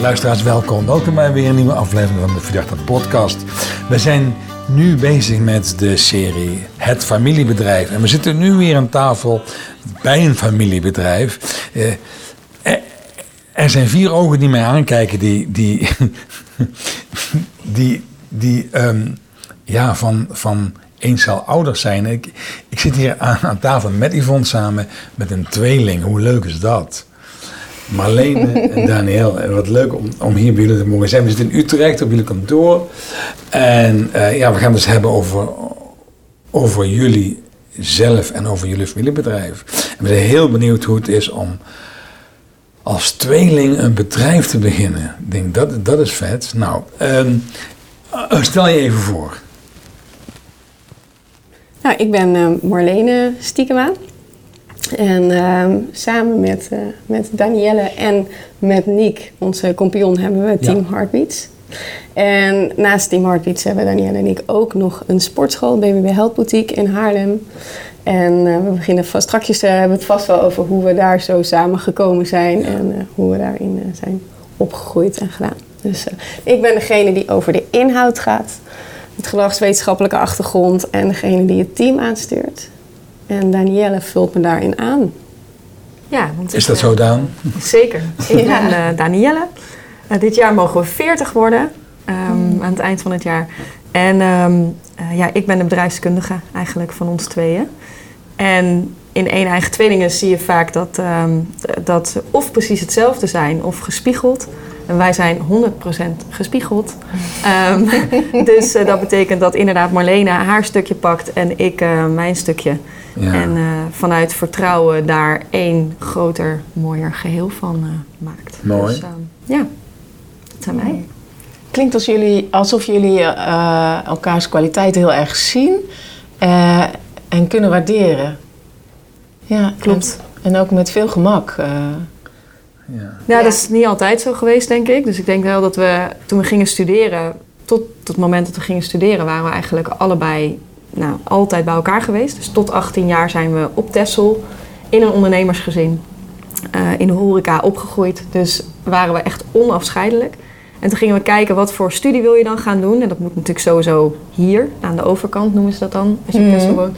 Luisteraars, welkom. Welkom bij weer een nieuwe aflevering van de Verdachte Podcast. We zijn nu bezig met de serie Het Familiebedrijf. En we zitten nu weer aan tafel bij een familiebedrijf. Eh, er- er zijn vier ogen die mij aankijken, die, die, die, die ehm, ja, van, van eens ouders zijn. Ik, ik zit hier aan, aan tafel met Yvonne samen met een tweeling. Hoe leuk is dat? Marlene en Daniel. En wat leuk om, om hier bij jullie te mogen zijn. We zitten in Utrecht op jullie kantoor. En eh, ja, we gaan dus hebben over, over jullie zelf en over jullie familiebedrijf. En we zijn heel benieuwd hoe het is om als tweeling een bedrijf te beginnen. Ik denk, dat, dat is vet. Nou, ehm, eh, stel je even voor. Nou, ik ben eh, Marlene Stiekema. En ehm, samen met, eh, met Danielle en met Niek, onze compagnon, hebben we Team Heartbeats. En naast Team Heartbeats hebben Danielle en ik ook nog een sportschool, BBB Health Boutique in Haarlem. En eh, we beginnen vast, strakjes uh, hebben we het vast wel over hoe we daar zo samen gekomen zijn en eh, hoe we daarin eh, zijn opgegroeid en gedaan. Dus eh, ik ben degene die over de inhoud gaat, het gedragswetenschappelijke achtergrond en degene die het team aanstuurt. En Danielle vult me daarin aan. Ja, want Is ik, dat eh, zo, Daan? Zeker. Ik Ja. ben eh, Danielle. Eh, dit jaar mogen we 40 worden, ehm, aan het eind van het jaar. En ehm, eh, ja, ik ben de bedrijfskundige eigenlijk van ons tweeën. En in één eigen tweelingen zie je vaak dat, ehm, dat ze of precies hetzelfde zijn of gespiegeld. En wij zijn 100% gespiegeld. Ehm, dus eh, dat betekent dat inderdaad Marlene haar stukje pakt en ik eh, mijn stukje. Ja. En eh, vanuit vertrouwen daar één groter, mooier geheel van eh, maakt. Mooi. Dus, ehm, ja, dat zijn wij. Klinkt als jullie, alsof jullie eh, elkaars kwaliteiten heel erg zien eh, en kunnen waarderen. Ja, Klopt. En, en ook met veel gemak. Ja. Ja. dat is niet altijd zo geweest, denk ik. Dus ik denk wel dat we toen we gingen studeren, tot het moment dat we gingen studeren, waren we eigenlijk allebei nou, altijd bij elkaar geweest. Dus tot 18 jaar zijn we op Texel in een ondernemersgezin eh, in de horeca opgegroeid. Dus waren we echt onafscheidelijk. En toen gingen we kijken wat voor studie wil je dan gaan doen. En dat moet natuurlijk sowieso hier, aan de overkant noemen ze dat dan, als je op Mhm. Texel woont.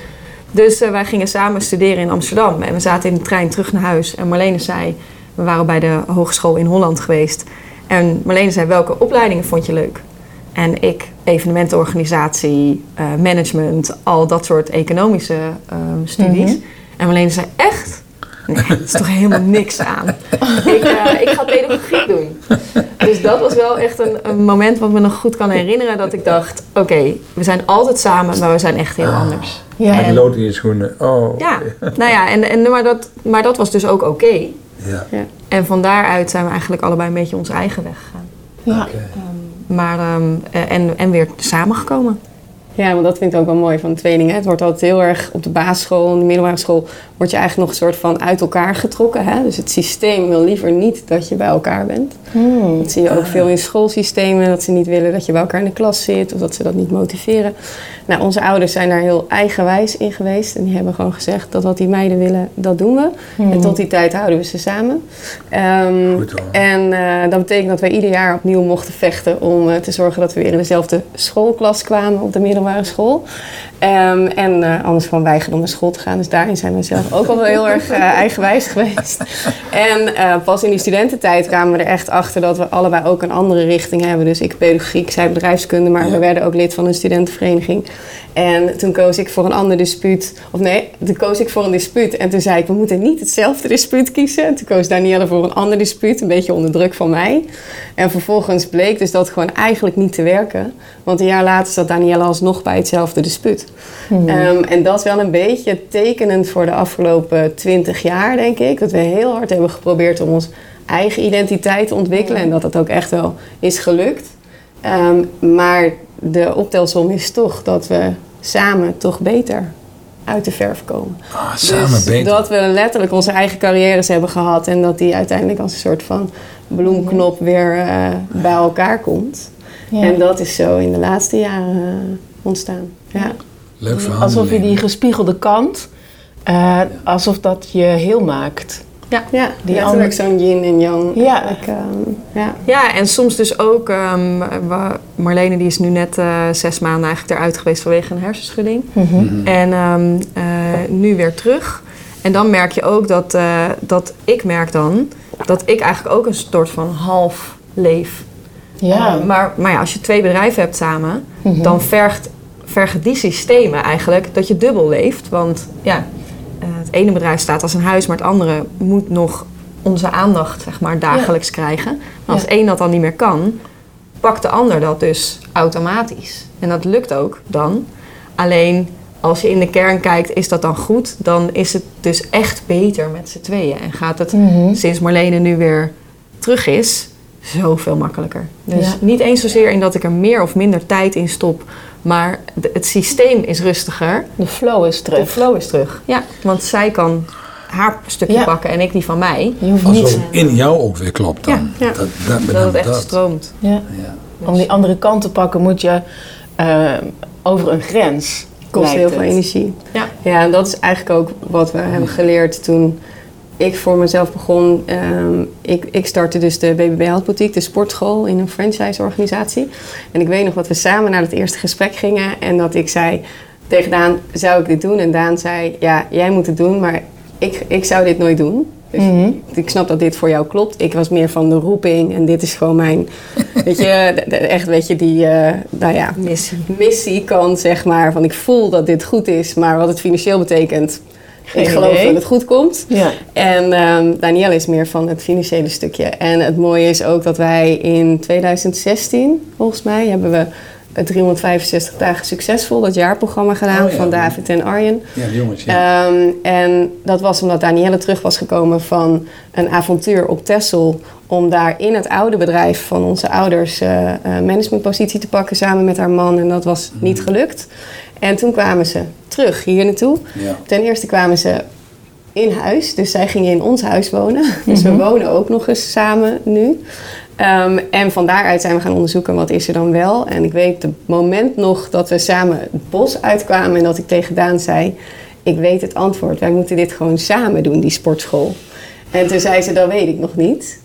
Dus eh, wij gingen samen studeren in Amsterdam. En we zaten in de trein terug naar huis. En Marlene zei, we waren bij de hogeschool in Holland geweest. En Marlene zei, welke opleidingen vond je leuk? En ik, evenementenorganisatie, eh, management, al dat soort economische ehm, studies. Mhm. En Marlene zei, echt? Nee, dat is toch helemaal niks aan. ik, eh, ik ga pedagogiek doen. Dus dat was wel echt een, een moment wat me nog goed kan herinneren. Dat ik dacht, oké, we zijn altijd samen, maar we zijn echt heel Ah. anders. ja. En die lood in je schoenen. Oh. Ja, nou ja, en, en, maar, dat, maar dat was dus ook oké. Ja. En van daaruit zijn we eigenlijk allebei een beetje onze eigen weg gegaan. ja. Oké. Maar, ehm, eh, en, en weer samengekomen. Ja, want dat vind ik ook wel mooi van tweelingen. Het wordt altijd heel erg op de basisschool en de middelbare school... word je eigenlijk nog een soort van uit elkaar getrokken. Hè? Dus het systeem wil liever niet dat je bij elkaar bent. Hmm. Dat zie je ook veel in schoolsystemen. Dat ze niet willen dat je bij elkaar in de klas zit. Of dat ze dat niet motiveren. Nou, onze ouders zijn daar heel eigenwijs in geweest. En die hebben gewoon gezegd dat wat die meiden willen, dat doen we. Hmm. En tot die tijd houden we ze samen. Ehm, Goed hoor. en eh, dat betekent dat wij ieder jaar opnieuw mochten vechten om eh, te zorgen dat we weer in dezelfde schoolklas kwamen op de middelbare school. Ehm, en eh, anders gewoon weigerden om naar school te gaan. Dus daarin zijn we zelf ook al wel heel erg eh, eigenwijs geweest. En eh, pas in die studententijd kwamen we er echt achter dat we allebei ook een andere richting hebben. Dus ik pedagogiek, zij bedrijfskunde, maar Ja. we werden ook lid van een studentenvereniging. En toen koos ik voor een ander dispuut. Of nee, toen koos ik voor een dispuut. En toen zei ik, we moeten niet hetzelfde dispuut kiezen. En toen koos Danielle voor een ander dispuut, een beetje onder druk van mij. En vervolgens bleek dus dat gewoon eigenlijk niet te werken. Want een jaar later zat Danielle alsnog bij hetzelfde dispuut. Hmm. Ehm, en dat is wel een beetje tekenend voor de afgelopen twintig jaar, denk ik. Dat we heel hard hebben geprobeerd om ons eigen identiteit te ontwikkelen. En dat dat ook echt wel is gelukt. Ehm, maar de optelsom is toch dat we samen toch beter uit de verf komen. Ah, samen dus beter. dat we letterlijk onze eigen carrières hebben gehad en dat die uiteindelijk als een soort van bloemknop weer eh, bij elkaar komt. Ja. En dat is zo in de laatste jaren eh, ontstaan. Ja. Leuk verhaal. Alsof je die gespiegelde kant, eh, alsof dat je heel maakt. Ja, Die letterlijk zo'n yin en yang. Ja. ehm, ja. Ja, en soms dus ook, ehm, Marlene die is nu net eh, zes maanden eigenlijk eruit geweest vanwege een hersenschudding. Mhm. En ehm, eh, nu weer terug. En dan merk je ook dat, eh, dat ik merk dan dat ik eigenlijk ook een soort van half leef. Ja. Maar, maar ja, als je twee bedrijven hebt samen, Mhm. dan vergt, vergen die systemen eigenlijk dat je dubbel leeft. Want ja, eh, het ene bedrijf staat als een huis, maar het andere moet nog onze aandacht zeg maar, dagelijks krijgen. Maar als Ja. één dat dan niet meer kan, pakt de ander dat dus automatisch. En dat lukt ook dan. Alleen als je in de kern kijkt, is dat dan goed? Dan is het dus echt beter met z'n tweeën. En gaat het Mhm. sinds Marlene nu weer terug is, zoveel makkelijker. Dus Ja. niet eens zozeer in dat ik er meer of minder tijd in stop, maar de- het systeem is rustiger. De flow is De terug. flow is terug. Ja, want zij kan haar stukje Ja. pakken en ik die van mij. Je hoeft Als niet het in jou ook weer klopt dan. Ja, ja. Dat, dat, met Dat het echt stroomt. ja. Ja. om die andere kant te pakken moet je eh, over een grens. Kost lijkt heel het. veel energie. Ja. Ja, en dat is eigenlijk ook wat we hebben geleerd toen ik voor mezelf begon. Ehm, ik, ik startte dus de BBB Health Boutique, de sportschool in een franchise-organisatie. En ik weet nog dat we samen naar het eerste gesprek gingen en dat ik zei tegen Daan, zou ik dit doen? En Daan zei, ja, jij moet het doen, maar ik, ik zou dit nooit doen. Dus Mhm. ik snap dat dit voor jou klopt. Ik was meer van de roeping en dit is gewoon mijn, weet je, de- de- echt, weet je, die, eh, nou ja, Missie. missie kan, zeg maar, van ik voel dat dit goed is, maar wat het financieel betekent, Geen ik geloof idee. dat het goed komt. Ja. En ehm Danielle is meer van het financiële stukje. En het mooie is ook dat wij in 2016, volgens mij, hebben we het 365 dagen succesvol, dat jaarprogramma gedaan Oh ja. van David en Arjen. Ja, jongens, ja. Ehm, en dat was omdat Danielle terug was gekomen van een avontuur op Texel. Om daar in het oude bedrijf van onze ouders eh, eh, managementpositie te pakken samen met haar man. En dat was niet gelukt. En toen kwamen ze terug hier naartoe. ja. Ten eerste kwamen ze in huis. Dus zij gingen in ons huis wonen. Dus we wonen ook nog eens samen nu. Ehm, en van daaruit zijn we gaan onderzoeken wat is er dan wel. En ik weet het moment nog dat we samen het bos uitkwamen en dat ik tegen Daan zei: Ik weet het antwoord. Wij moeten dit gewoon samen doen, die sportschool. En toen zei ze: Dat weet ik nog niet.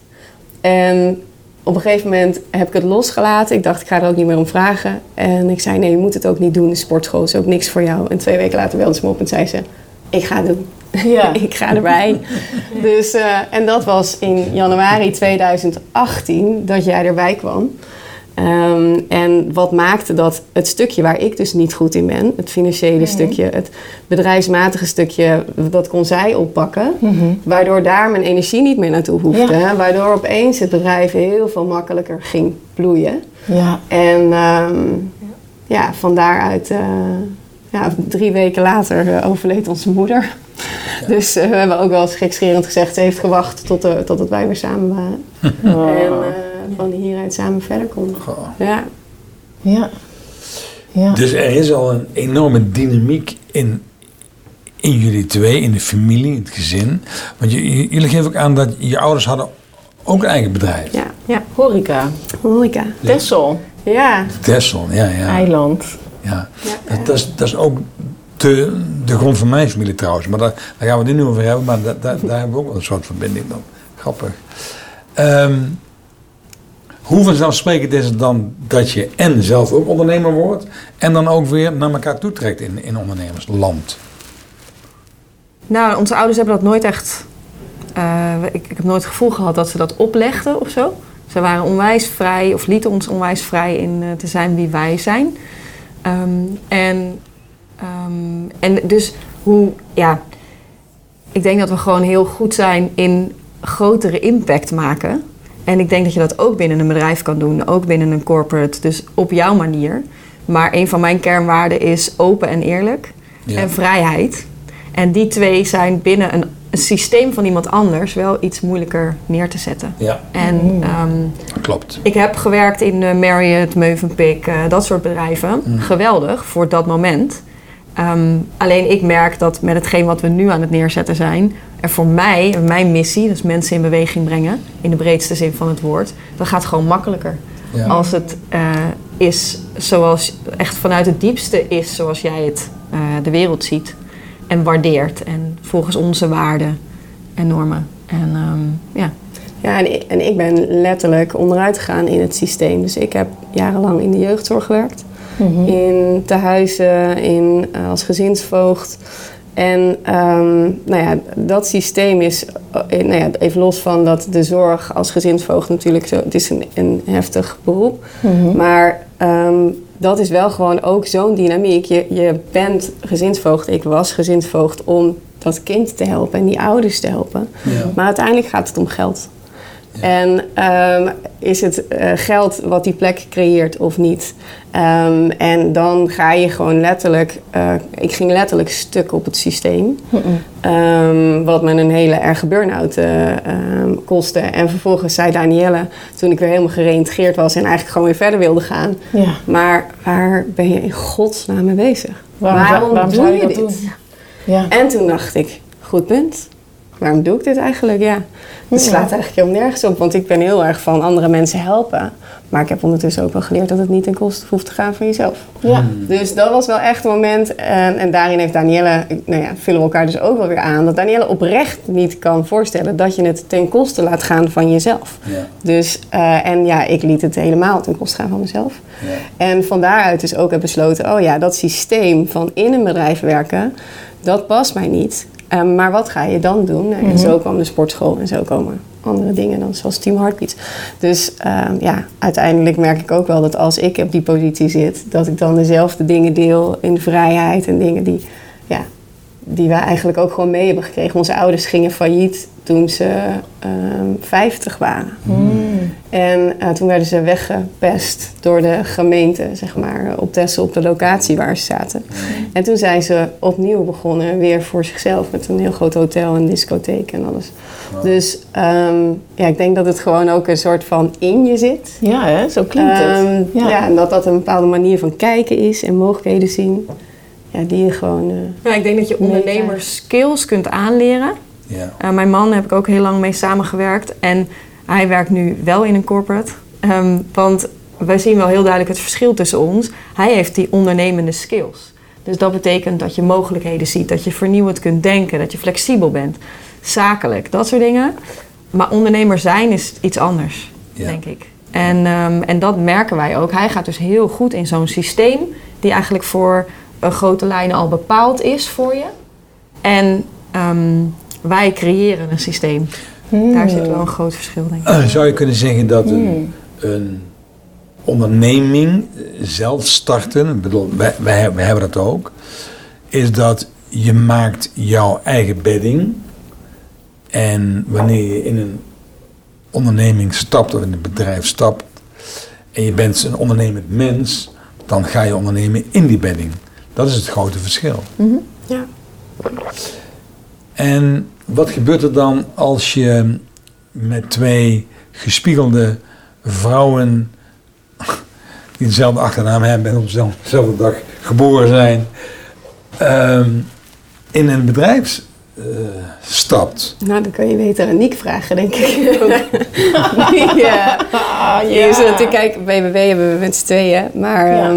En op een gegeven moment heb ik het losgelaten. Ik dacht, ik ga er ook niet meer om vragen. En ik zei, nee, je moet het ook niet doen. De sportschool is ook niks voor jou. En twee weken later belde ze me op en zei ze, ik ga het doen. Ja. ik ga erbij. Dus, eh, en dat was in januari 2018 dat jij erbij kwam. Ehm, en wat maakte dat het stukje waar ik dus niet goed in ben, het financiële stukje, het bedrijfsmatige stukje, dat kon zij oppakken. Waardoor daar mijn energie niet meer naartoe hoefde. Waardoor opeens het bedrijf heel veel makkelijker ging bloeien. Ja. En ehm, ja, van daaruit, eh, ja, drie weken later eh, overleed onze moeder. Dus eh, we hebben ook wel eens gekscherend gezegd, ze heeft gewacht tot, eh, totdat wij weer samen waren. Oh. En eh, van hieruit samen verder konden. Goh. Ja, Ja. Ja. Dus er is al een enorme dynamiek in, in jullie twee, in de familie, het gezin. Want jullie geven ook aan dat je ouders hadden ook een eigen bedrijf. ja. Ja. Horeca. Horeca. Texel. Ja, Tessel, ja, ja. Eiland. ja. Ja. Dat, dat, is, dat is ook de, de grond van mijn familie trouwens. Maar daar, daar gaan we het nu niet over hebben, maar da- da- daar hebben we ook wel een soort verbinding dan. Grappig. Ehm, hoe vanzelfsprekend is het dan dat je en zelf ook ondernemer wordt... en dan ook weer naar elkaar toetrekt in, in ondernemersland? Nou, onze ouders hebben dat nooit echt. eh, ik, ik heb nooit het gevoel gehad dat ze dat oplegden of zo. Ze waren onwijs vrij, of lieten ons onwijs vrij in eh, te zijn wie wij zijn. Ehm, en, ehm, en dus hoe, ja. Ik denk dat we gewoon heel goed zijn in grotere impact maken. En ik denk dat je dat ook binnen een bedrijf kan doen, ook binnen een corporate, dus op jouw manier. Maar een van mijn kernwaarden is open en eerlijk Ja. en vrijheid. En die twee zijn binnen een, een systeem van iemand anders wel iets moeilijker neer te zetten. Ja, En ehm, klopt. ik heb gewerkt in uh, Marriott, Mövenpick, eh, dat soort bedrijven. Geweldig voor dat moment. Ehm, alleen ik merk dat met hetgeen wat we nu aan het neerzetten zijn, er voor mij, mijn missie, dus mensen in beweging brengen, in de breedste zin van het woord, dat gaat gewoon makkelijker. Ja. Als het eh, is zoals, echt vanuit het diepste is zoals jij het eh, de wereld ziet en waardeert. En volgens onze waarden en normen. En ehm, ja, Ja, en ik, en ik ben letterlijk onderuit gegaan in het systeem. Dus ik heb jarenlang in de jeugdzorg gewerkt. Mhm. In tehuizen, in, eh, als gezinsvoogd. En ehm, nou ja, dat systeem is, eh, nou ja, even los van dat de zorg als gezinsvoogd natuurlijk zo, het is een, een heftig beroep. Mhm. Maar ehm, dat is wel gewoon ook zo'n dynamiek. Je, je bent gezinsvoogd, ik was gezinsvoogd om dat kind te helpen en die ouders te helpen. Ja. Maar uiteindelijk gaat het om geld. En ehm, is het eh, geld wat die plek creëert of niet? Ehm, en dan ga je gewoon letterlijk... eh, ik ging letterlijk stuk op het systeem. Ehm, wat me een hele erge burn-out eh, kostte. En vervolgens zei Danielle, toen ik weer helemaal gereïntegreerd was... en eigenlijk gewoon weer verder wilde gaan... Ja. maar waar ben je in godsnaam mee bezig? Waarom, doe je dit? doen? Ja. En toen dacht ik, goed punt. Waarom doe ik dit eigenlijk? Ja. Het slaat eigenlijk helemaal nergens op, want ik ben heel erg van andere mensen helpen. Maar ik heb ondertussen ook wel geleerd dat het niet ten koste hoeft te gaan van jezelf. Ja. Dus dat was wel echt een moment. En, en daarin heeft Danielle, nou ja, vullen we elkaar dus ook wel weer aan. Dat Danielle oprecht niet kan voorstellen dat je het ten koste laat gaan van jezelf. Ja. Dus, eh, en ja, ik liet het helemaal ten koste gaan van mezelf. Ja. En van daaruit dus ook heb besloten, oh ja, dat systeem van in een bedrijf werken, dat past mij niet. Ehm, maar wat ga je dan doen? Nou, En zo kwam de sportschool en zo komen andere dingen dan zoals Team Heartbeat. Dus ehm, ja, uiteindelijk merk ik ook wel dat als ik op die positie zit, dat ik dan dezelfde dingen deel in vrijheid en dingen die, die wij eigenlijk ook gewoon mee hebben gekregen. Onze ouders gingen failliet toen ze ehm 50 waren. En eh, toen werden ze weggepest door de gemeente, zeg maar, op Texel, op de locatie waar ze zaten. En toen zijn ze opnieuw begonnen, weer voor zichzelf, met een heel groot hotel en discotheek en alles. Dus ehm, ja, ik denk dat het gewoon ook een soort van in je zit. Ja, hè? zo klinkt het. Ehm, ja. ja. en dat dat een bepaalde manier van kijken is en mogelijkheden zien. Ja, die je gewoon... eh, Ja, ik denk dat je ondernemers skills kunt aanleren. Ja. Uh, mijn man heb ik ook heel lang mee samengewerkt. En hij werkt nu wel in een corporate. Ehm, want wij zien wel heel duidelijk het verschil tussen ons. Hij heeft die ondernemende skills. Dus dat betekent dat je mogelijkheden ziet. Dat je vernieuwend kunt denken. Dat je flexibel bent. Zakelijk, dat soort dingen. Maar ondernemer zijn is iets anders, Ja. denk ik. En, ehm, en dat merken wij ook. Hij gaat dus heel goed in zo'n systeem... die eigenlijk voor een grote lijnen al bepaald is voor je. En ehm, wij creëren een systeem. Daar zit wel een groot verschil, denk ik. Eh, Zou je kunnen zeggen dat een, een onderneming eh, zelf starten, ik bedoel, wij, wij, wij hebben dat ook, is dat je maakt jouw eigen bedding en wanneer je in een onderneming stapt of in een bedrijf stapt en je bent een ondernemend mens, dan ga je ondernemen in die bedding. Dat is het grote verschil. ja. En wat gebeurt er dan als je met twee gespiegelde vrouwen die dezelfde achternaam hebben en op dezelfde dag geboren zijn, ehm, in een bedrijf eh, stapt? Nou, dan kan je beter aan Niek vragen, denk ik. ja. Ah, Je is natuurlijk, kijk, BBB hebben we met z'n tweeën, maar Ja.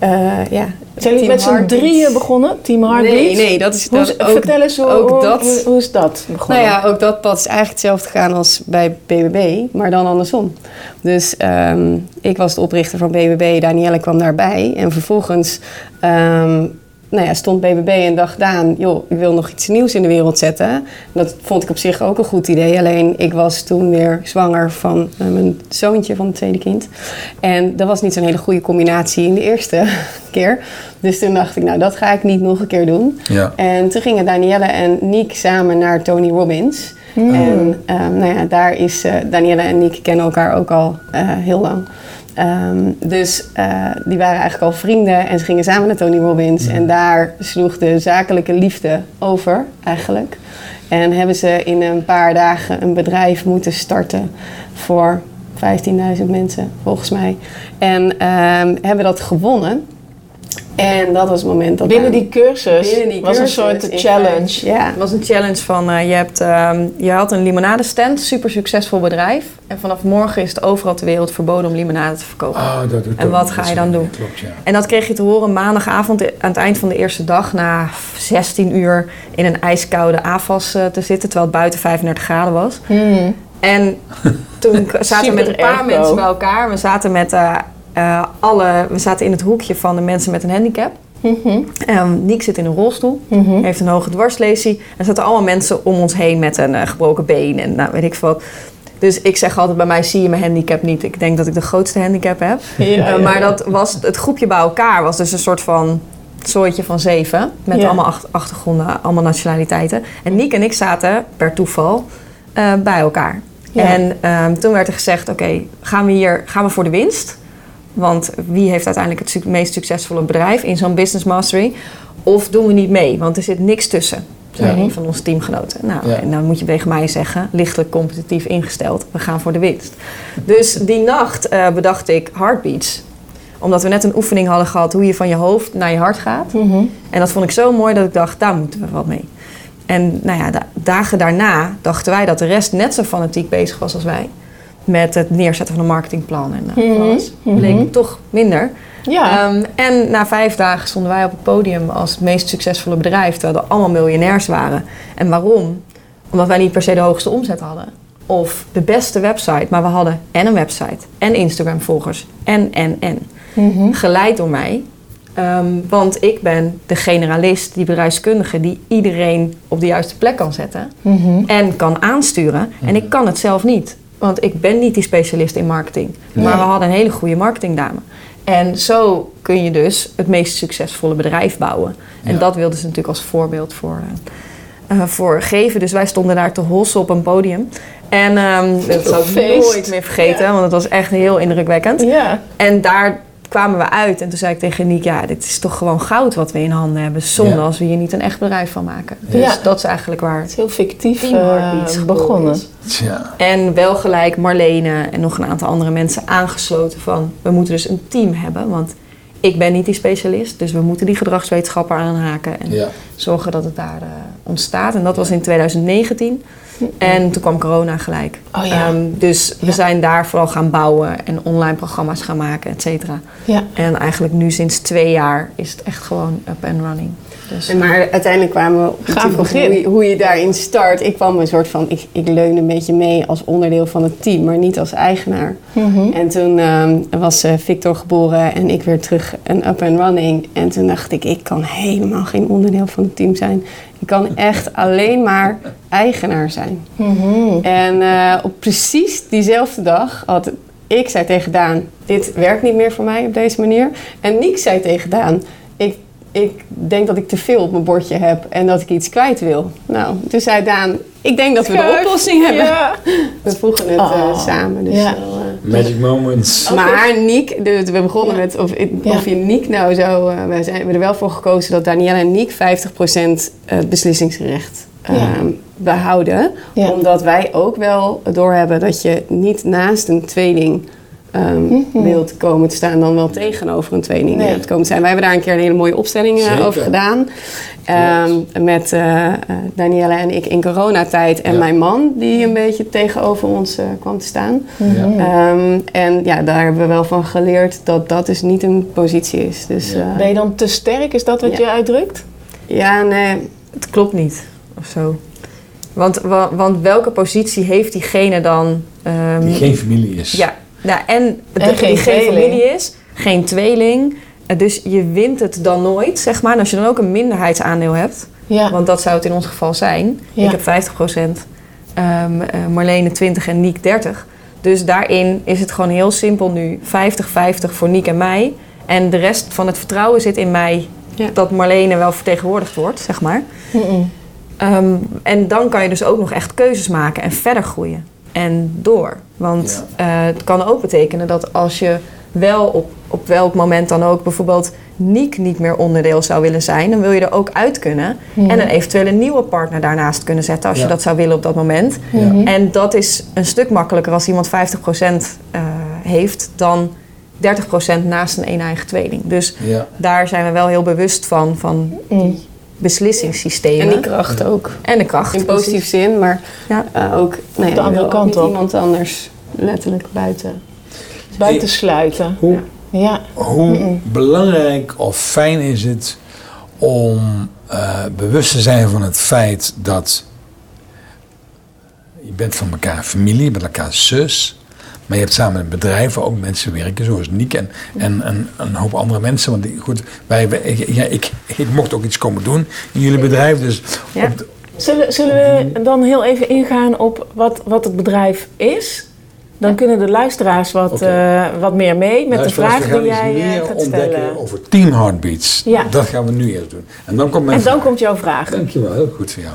ja. ja. Zijn jullie met z'n drieën begonnen? Team Heartbeat? Nee, nee, dat is dat ook, vertel eens hoe, ook hoe, dat. hoe, hoe is dat begonnen? Nou ja, ook dat pad is eigenlijk hetzelfde gegaan als bij BBB, maar dan andersom. Dus ehm, ik was de oprichter van BBB, Danielle kwam daarbij. En vervolgens ehm, nou ja, stond BBB en dacht Daan, joh, ik wil nog iets nieuws in de wereld zetten. Dat vond ik op zich ook een goed idee. Alleen ik was toen weer zwanger van eh, mijn zoontje van het tweede kind. En dat was niet zo'n hele goede combinatie in de eerste keer. Dus toen dacht ik, nou dat ga ik niet nog een keer doen. Ja. En toen gingen Danielle en Niek samen naar Tony Robbins. En ehm, nou ja, daar is eh, Danielle en Niek kennen elkaar ook al eh, heel lang. Ehm, dus eh, die waren eigenlijk al vrienden en ze gingen samen naar Tony Robbins. En daar sloeg de zakelijke liefde over eigenlijk. En hebben ze in een paar dagen een bedrijf moeten starten voor 15.000 mensen volgens mij. En ehm, hebben dat gewonnen. En dat was het moment dat Binnen die cursus binnen die was cursus een soort challenge. Ja. Het was een challenge van, eh, je, hebt, ehm, je had een limonadestand, super succesvol bedrijf. En vanaf morgen is het overal ter wereld verboden om limonade te verkopen. Oh, dat doet En wat ga je dan doen? Klopt, ja. En dat kreeg je te horen maandagavond aan het eind van de eerste dag... na 16 uur in een ijskoude AFAS eh, te zitten... terwijl het buiten 35 graden was. Hmm. En toen zaten we met een paar mensen bij elkaar. We zaten, met, eh, eh, alle, we zaten in het hoekje van de mensen met een handicap. Mhm. Um, Niek zit in een rolstoel, Mhm. heeft een hoge dwarslesie. Er zaten allemaal mensen om ons heen met een eh, gebroken been en nou, weet ik veel wat. Dus ik zeg altijd, bij mij zie je mijn handicap niet. Ik denk dat ik de grootste handicap heb. Ja, Uh, ja, maar ja. dat was, het groepje bij elkaar was dus een soort van zooitje van zeven. Met allemaal ach- achtergronden, allemaal nationaliteiten. En Niek en ik zaten per toeval eh, bij elkaar. En ehm, toen werd er gezegd, oké, gaan we hier gaan we voor de winst? Want wie heeft uiteindelijk het meest succesvolle bedrijf in zo'n business mastery? Of doen we niet mee? Want er zit niks tussen. Ja. een van onze teamgenoten. Nou, Ja. en dan moet je tegen mij zeggen, lichtelijk competitief ingesteld. We gaan voor de winst. Dus die nacht eh, bedacht ik heartbeats. Omdat we net een oefening hadden gehad hoe je van je hoofd naar je hart gaat. Mhm. En dat vond ik zo mooi dat ik dacht, daar moeten we wat mee. En nou ja, da- dagen daarna dachten wij dat de rest net zo fanatiek bezig was als wij. Met het neerzetten van een marketingplan en uh, Mhm, alles. mhm. Bleek toch minder. Ja. Ehm, en na vijf dagen stonden wij op het podium als het meest succesvolle bedrijf, terwijl er allemaal miljonairs waren. En waarom? Omdat wij niet per se de hoogste omzet hadden. Of de beste website, maar we hadden en een website, en Instagram volgers, en, en, en. Mhm. Geleid door mij. Ehm, want ik ben de generalist, die bedrijfskundige, die iedereen op de juiste plek kan zetten Mhm. en kan aansturen. En ik kan het zelf niet, want ik ben niet die specialist in marketing. Maar we hadden een hele goede marketingdame. En zo kun je dus het meest succesvolle bedrijf bouwen. En Ja. dat wilden ze natuurlijk als voorbeeld voor, eh, voor geven. Dus wij stonden daar te hossen op een podium. En ehm, dat zal ik nooit meer vergeten, want het was echt heel indrukwekkend. Ja. En daar kwamen we uit en toen zei ik tegen Niek, ja, dit is toch gewoon goud wat we in handen hebben. Zonde Ja. als we hier niet een echt bedrijf van maken. Dus Ja. dat is eigenlijk waar Het is heel fictief geboren begonnen. En wel gelijk Marlene en nog een aantal andere mensen aangesloten van... we moeten dus een team hebben, want ik ben niet die specialist. Dus we moeten die gedragswetenschapper aanhaken en Ja. zorgen dat het daar eh, ontstaat. En dat was in 2019. En toen kwam corona gelijk. Oh ja. Ehm, dus we zijn daar vooral gaan bouwen en online programma's gaan maken, et cetera. Ja. En eigenlijk nu sinds twee jaar is het echt gewoon up and running. Dus En Maar uiteindelijk kwamen we op natuurlijk hoe, je, hoe je daarin start. Ik kwam een soort van, ik, ik leunde een beetje mee als onderdeel van het team, maar niet als eigenaar. Mhm. En toen ehm, was eh, Victor geboren en ik weer terug een up and running. En toen dacht ik, ik kan helemaal geen onderdeel van het team zijn. Ik kan echt alleen maar eigenaar zijn. Mhm. En eh, op precies diezelfde dag had ik zei tegen Daan, dit werkt niet meer voor mij op deze manier. En Niek zei tegen Daan, ik, ik denk dat ik te veel op mijn bordje heb en dat ik iets kwijt wil. Nou, toen zei Daan, ik denk dat we de oplossing hebben. Ja. We vroegen het eh, Oh. samen. Dus Ja. Eh, Magic moments. maar Niek, we begonnen Ja. met of, of je Niek nou zo... eh, we zijn we hebben er wel voor gekozen dat Danielle en Niek 50% het beslissingsrecht Ja. ehm, behouden. Ja. Omdat wij ook wel doorhebben dat je niet naast een tweeling ehm, Mhm. wilt komen te staan... dan wel tegenover een tweeling Nee. komen te zijn. Wij hebben daar een keer een hele mooie opstelling eh, Zeker. over gedaan. Ehm, met eh, eh, Danielle en ik in coronatijd. En Ja. mijn man, die een beetje tegenover ons kwam te staan. Mhm. Ehm, en ja, daar hebben we wel van geleerd dat dat dus niet een positie is. Dus Ja. Ben je dan te sterk? Is dat wat Ja. je uitdrukt? ja nee. het klopt niet of zo. Want, wa- want welke positie heeft diegene dan? ehm, Die geen familie is. Ja, nou, en, de- En geen die geen familie is, geen tweeling. Eh, Dus je wint het dan nooit, zeg maar. En als je dan ook een minderheidsaandeel hebt, Ja. want dat zou het in ons geval zijn. Ja. Ik heb 50%, ehm eh, Marlene 20 en Niek 30. Dus daarin is het gewoon heel simpel nu. 50-50 voor Niek en mij. En de rest van het vertrouwen zit in mij Ja. dat Marlene wel vertegenwoordigd wordt, zeg maar. Ehm, en dan kan je dus ook nog echt keuzes maken en verder groeien. En door. Want eh, het kan ook betekenen dat als je wel op, op welk moment dan ook bijvoorbeeld Niek niet meer onderdeel zou willen zijn, dan wil je er ook uit kunnen. En een eventuele nieuwe partner daarnaast kunnen zetten als Ja. je dat zou willen op dat moment. En dat is een stuk makkelijker als iemand 50% eh heeft dan 30% naast een een-eigen tweeling. Dus Ja. daar zijn we wel heel bewust van, van beslissingssystemen. En die kracht ook. En de kracht. In positieve zin, maar Ja. eh, ook nou ja, de andere wil ook kant op. iemand anders letterlijk buiten. Buiten sluiten. Hoe, Ja. hoe belangrijk of fijn is het om eh, bewust te zijn van het feit dat je bent van elkaar familie, je bent elkaar zus, maar je hebt samen een bedrijf waar ook mensen werken, zoals Niek en, en, en een hoop andere mensen. Want goed, wij, ja, ik, ik mocht ook iets komen doen in jullie bedrijf, dus Ja. op de- Zullen, zullen we dan heel even ingaan op wat, wat het bedrijf is? Dan kunnen de luisteraars wat, eh, wat meer mee met de vraag die jij eh, meer gaat ontdekken stellen. over Team Heartbeats. Ja. Dat gaan we nu eerst doen. En dan komt mijn En dan vraag. komt jouw vraag. Dankjewel, heel goed voor jou.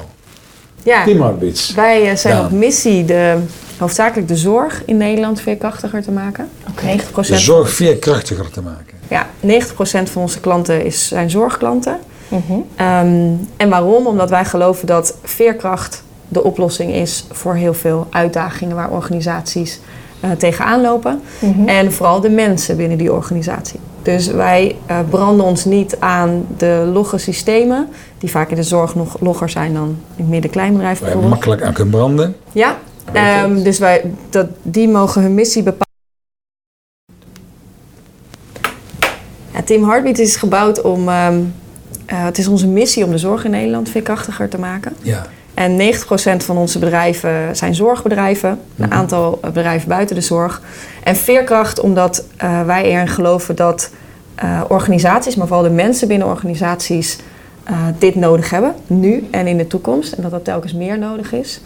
Ja, Team Heartbeats. wij eh, zijn Daan. op missie de, hoofdzakelijk de zorg in Nederland veerkrachtiger te maken. 90%, De zorg veerkrachtiger te maken. ja, 90% van onze klanten is, zijn zorgklanten. Mhm. Ehm, en waarom? Omdat wij geloven dat veerkracht de oplossing is voor heel veel uitdagingen waar organisaties eh, tegenaan lopen. Mhm. En vooral de mensen binnen die organisatie. Dus wij eh, branden ons niet aan de logge systemen, die vaak in de zorg nog logger zijn dan in het midden-kleinbedrijf Waar je bijvoorbeeld. makkelijk aan kunt branden. Ja, ehm, dus wij, dat, die mogen hun missie bepalen. Ja, Team Heartbeat is gebouwd om. ehm, eh, het is onze missie om de zorg in Nederland veerkrachtiger te maken. Ja. En 90% van onze bedrijven zijn zorgbedrijven. Een Mhm. aantal eh, bedrijven buiten de zorg. En veerkracht omdat eh, wij erin geloven dat organisaties, maar vooral de mensen binnen organisaties, dit nodig hebben. Nu en in de toekomst. En dat dat telkens meer nodig is.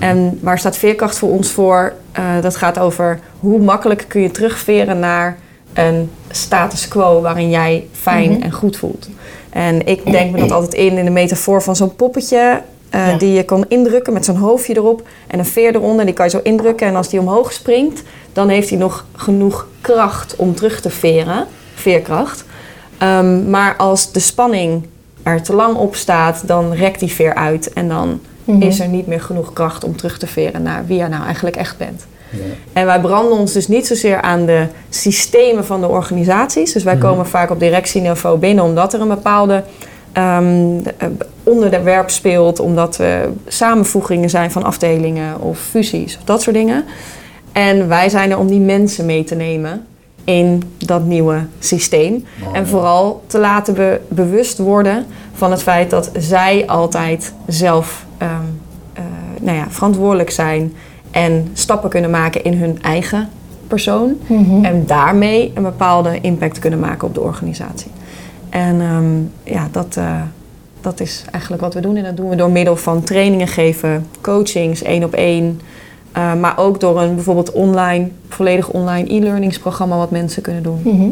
En waar staat veerkracht voor ons voor? Eh, dat gaat over hoe makkelijk kun je terugveren naar een status quo waarin jij fijn Mhm. en goed voelt. En ik denk me dat altijd in in de metafoor van zo'n poppetje eh, Ja. die je kan indrukken met zo'n hoofdje erop en een veer eronder. Die kan je zo indrukken en als die omhoog springt, dan heeft hij nog genoeg kracht om terug te veren, veerkracht. Ehm, maar als de spanning er te lang op staat, dan rekt die veer uit en dan Mhm. is er niet meer genoeg kracht om terug te veren naar wie je nou eigenlijk echt bent. Ja. En wij branden ons dus niet zozeer aan de systemen van de organisaties. Dus wij Mhm. komen vaak op directieniveau binnen omdat er een bepaalde eh, onderwerp speelt, omdat er samenvoegingen zijn van afdelingen of fusies of dat soort dingen. En wij zijn er om die mensen mee te nemen in dat nieuwe systeem. En vooral te laten be- bewust worden van het feit dat zij altijd zelf ehm, eh, nou ja, verantwoordelijk zijn en stappen kunnen maken in hun eigen persoon. Mhm. En daarmee een bepaalde impact kunnen maken op de organisatie. En ehm, ja, dat, eh, dat is eigenlijk wat we doen. En dat doen we door middel van trainingen geven, coachings, één op één. eh, maar ook door een bijvoorbeeld online, volledig online e-learningsprogramma wat mensen kunnen doen. Mhm.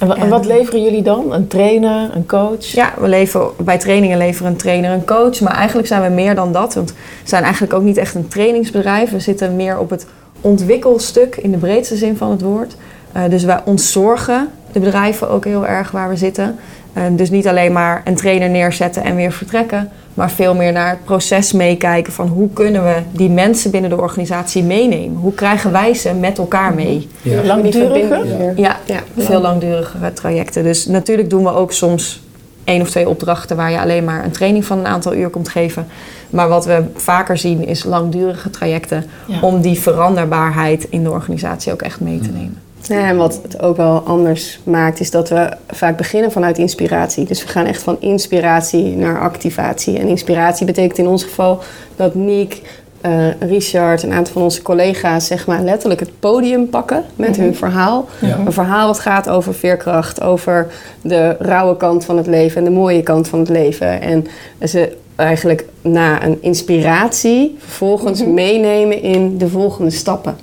En En- wat leveren jullie dan? Een trainer, een coach? Ja, we leveren, bij trainingen leveren een trainer een coach. Maar eigenlijk zijn we meer dan dat. Want we zijn eigenlijk ook niet echt een trainingsbedrijf. We zitten meer op het ontwikkelstuk in de breedste zin van het woord. Eh, dus wij ontzorgen de bedrijven ook heel erg waar we zitten. Eh, dus niet alleen maar een trainer neerzetten en weer vertrekken. Maar veel meer naar het proces meekijken van hoe kunnen we die mensen binnen de organisatie meenemen. Hoe krijgen wij ze met elkaar mee? Ja. Verbinding Ja. weer. Ja, Ja. veel langdurigere trajecten. Dus natuurlijk doen we ook soms één of twee opdrachten waar je alleen maar een training van een aantal uur komt geven. Maar wat we vaker zien is langdurige trajecten Ja. om die veranderbaarheid in de organisatie ook echt mee te nemen. Ja, en wat het ook wel anders maakt, is dat we vaak beginnen vanuit inspiratie. Dus we gaan echt van inspiratie naar activatie. En inspiratie betekent in ons geval dat Niek, eh, Richard, een aantal van onze collega's, zeg maar letterlijk het podium pakken met hun verhaal. Ja. Een verhaal wat gaat over veerkracht, over de rauwe kant van het leven en de mooie kant van het leven. En ze eigenlijk na een inspiratie vervolgens meenemen in de volgende stappen.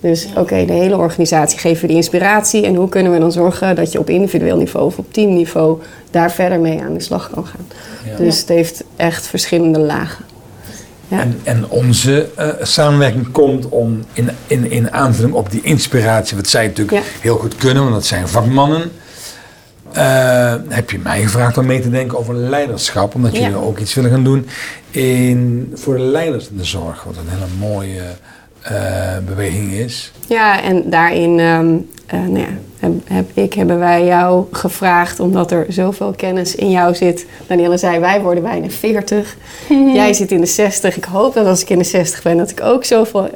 Dus oké, de hele organisatie geven we die inspiratie. En hoe kunnen we dan zorgen dat je op individueel niveau of op teamniveau daar verder mee aan de slag kan gaan. Ja. Dus het heeft echt verschillende lagen. Ja. En, en onze eh, samenwerking komt om in, in, in aanvulling op die inspiratie, wat zij natuurlijk Ja. heel goed kunnen, want dat zijn vakmannen. eh, heb je mij gevraagd om mee te denken over leiderschap, omdat jullie ook iets willen gaan doen in, voor de leiders in de zorg. Wat een hele mooie beweging is. Ja, en daarin ehm, eh, nou ja, heb, heb ik, hebben wij jou gevraagd, omdat er zoveel kennis in jou zit. Danielle zei, wij worden bijna 40. Jij zit in de 60. Ik hoop dat als ik in de 60 ben, dat ik ook zoveel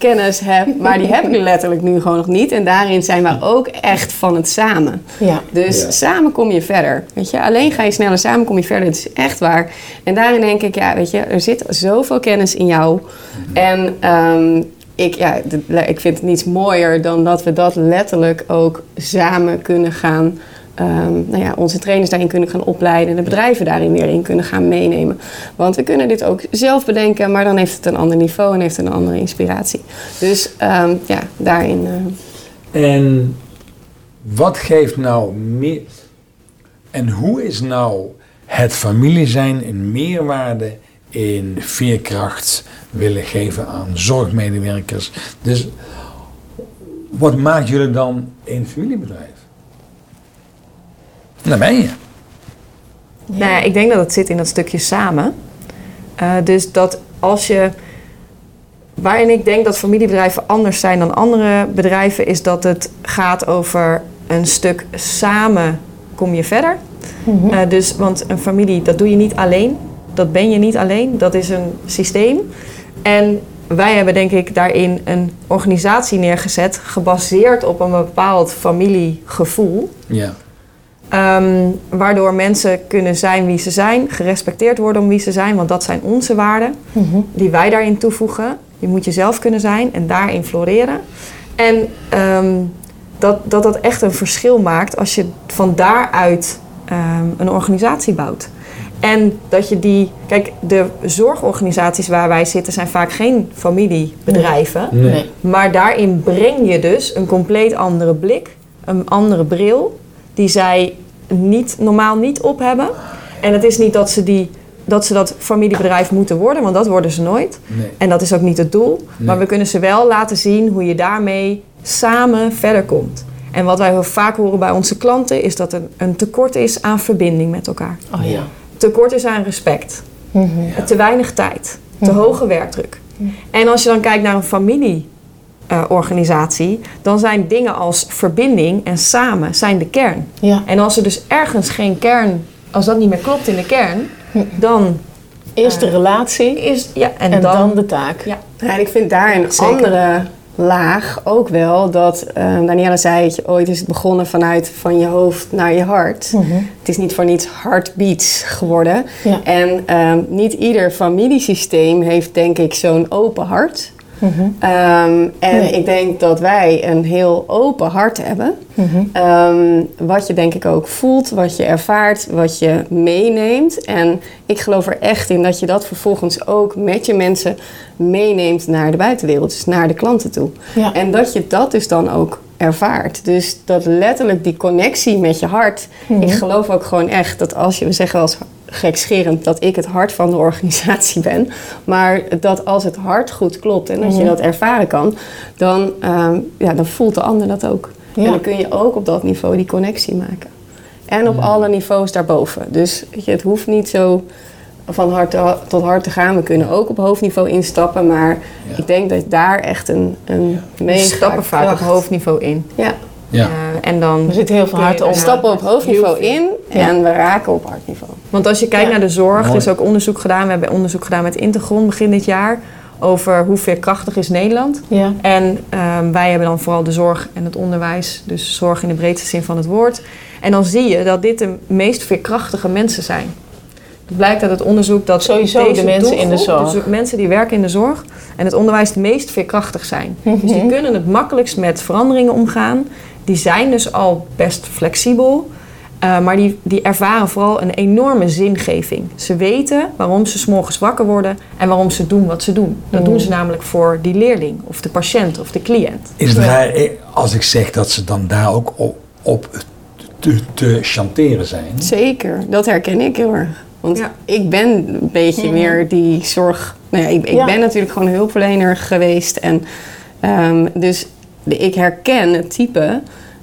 kennis heb. Maar die heb ik letterlijk nu gewoon nog niet. En daarin zijn we ook echt van het samen. Ja. Dus Ja. samen kom je verder. Weet je, alleen ga je sneller, samen kom je verder. Het is echt waar. En daarin denk ik, ja, weet je, er zit zoveel kennis in jou. En ehm, ik, ja, ik vind het niets mooier dan dat we dat letterlijk ook samen kunnen gaan. Ehm, nou ja, onze trainers daarin kunnen gaan opleiden en de bedrijven daarin weer in kunnen gaan meenemen. Want we kunnen dit ook zelf bedenken, maar dan heeft het een ander niveau en heeft het een andere inspiratie. Dus ehm, ja, daarin. eh, En wat geeft nou meer. En hoe is nou het familie zijn een meerwaarde in veerkracht willen geven aan zorgmedewerkers? Dus wat maakt jullie dan een familiebedrijf? Daar ben je. Nou ja, ik denk dat het zit in dat stukje samen. Eh, dus dat als je. Waarin ik denk dat familiebedrijven anders zijn dan andere bedrijven, is dat het gaat over een stuk samen kom je verder. Eh, dus, want een familie, dat doe je niet alleen. Dat ben je niet alleen. Dat is een systeem. En wij hebben denk ik daarin een organisatie neergezet, gebaseerd op een bepaald familiegevoel. Ja. Ehm, waardoor mensen kunnen zijn wie ze zijn, gerespecteerd worden om wie ze zijn, want dat zijn onze waarden die wij daarin toevoegen. Je moet jezelf kunnen zijn en daarin floreren. En ehm, dat, dat dat echt een verschil maakt als je van daaruit ehm, een organisatie bouwt. En dat je die. Kijk, de zorgorganisaties waar wij zitten zijn vaak geen familiebedrijven. Nee. Nee. Maar daarin breng je dus een compleet andere blik, een andere bril, die zij niet, normaal niet op hebben. En het is niet dat ze, die, dat ze dat familiebedrijf moeten worden, want dat worden ze nooit. Nee. En dat is ook niet het doel. Maar we kunnen ze wel laten zien hoe je daarmee samen verder komt. En wat wij heel vaak horen bij onze klanten is dat er een tekort is aan verbinding met elkaar. Oh ja. Tekort is aan respect. Te weinig tijd. Te hoge werkdruk. En als je dan kijkt naar een familieorganisatie, dan zijn dingen als verbinding en samen zijn de kern. Ja. En als er dus ergens geen kern, als dat niet meer klopt in de kern, dan Eerst de relatie is ja en, en, dan, dan, de taak. ja. Ja, en ik vind daar een Zeker. andere laag ook wel dat eh Daniela zei het je ooit is het begonnen vanuit van je hoofd naar je hart. Het is niet voor niets heartbeats geworden. Ja. En ehm, niet ieder familiesysteem heeft denk ik zo'n open hart. Ehm, en Nee. ik denk dat wij een heel open hart hebben. Ehm, wat je denk ik ook voelt, wat je ervaart, wat je meeneemt. En ik geloof er echt in dat je dat vervolgens ook met je mensen meeneemt naar de buitenwereld, dus naar de klanten toe. Ja. En dat je dat dus dan ook ervaart. Dus dat letterlijk die connectie met je hart. Ik geloof ook gewoon echt dat als je, we zeggen eens gekscherend dat ik het hart van de organisatie ben. Maar dat als het hart goed klopt en dat je dat ervaren kan, dan, ehm, ja, dan voelt de ander dat ook. Ja. En dan kun je ook op dat niveau die connectie maken. En op alle niveaus daarboven. Dus weet je, het hoeft niet zo van hart tot hart te gaan. We kunnen ook op hoofdniveau instappen. Maar Ja. ik denk dat daar echt een, een We stappen vaak op hoofdniveau in. Ja, Ja. Eh, en dan Er zit heel veel we op. daarna- stappen op hoofdniveau in en we raken op hartniveau. Want als je kijkt Ja. naar de zorg, er is ook onderzoek gedaan. We hebben onderzoek gedaan met Integron begin dit jaar. Over hoe veerkrachtig is Nederland. Ja. En ehm, wij hebben dan vooral de zorg en het onderwijs. Dus zorg in de breedste zin van het woord. En dan zie je dat dit de meest veerkrachtige mensen zijn. Het blijkt uit het onderzoek dat Sowieso deze de mensen in de doelgroep, zorg. dus de mensen die werken in de zorg en het onderwijs het meest veerkrachtig zijn. Dus die kunnen het makkelijkst met veranderingen omgaan. Die zijn dus al best flexibel. Eh, maar die, die ervaren vooral een enorme zingeving. Ze weten waarom ze 's morgens wakker worden en waarom ze doen wat ze doen. Dat doen ze namelijk voor die leerling of de patiënt of de cliënt. Is het raar eh, als ik zeg dat ze dan daar ook op, op te, te chanteren zijn? Zeker, dat herken ik heel erg. Want Ja. ik ben een beetje meer die zorg. Nou ja, ik, ik Ja. ben natuurlijk gewoon hulpverlener geweest. En, ehm, dus de, ik herken het type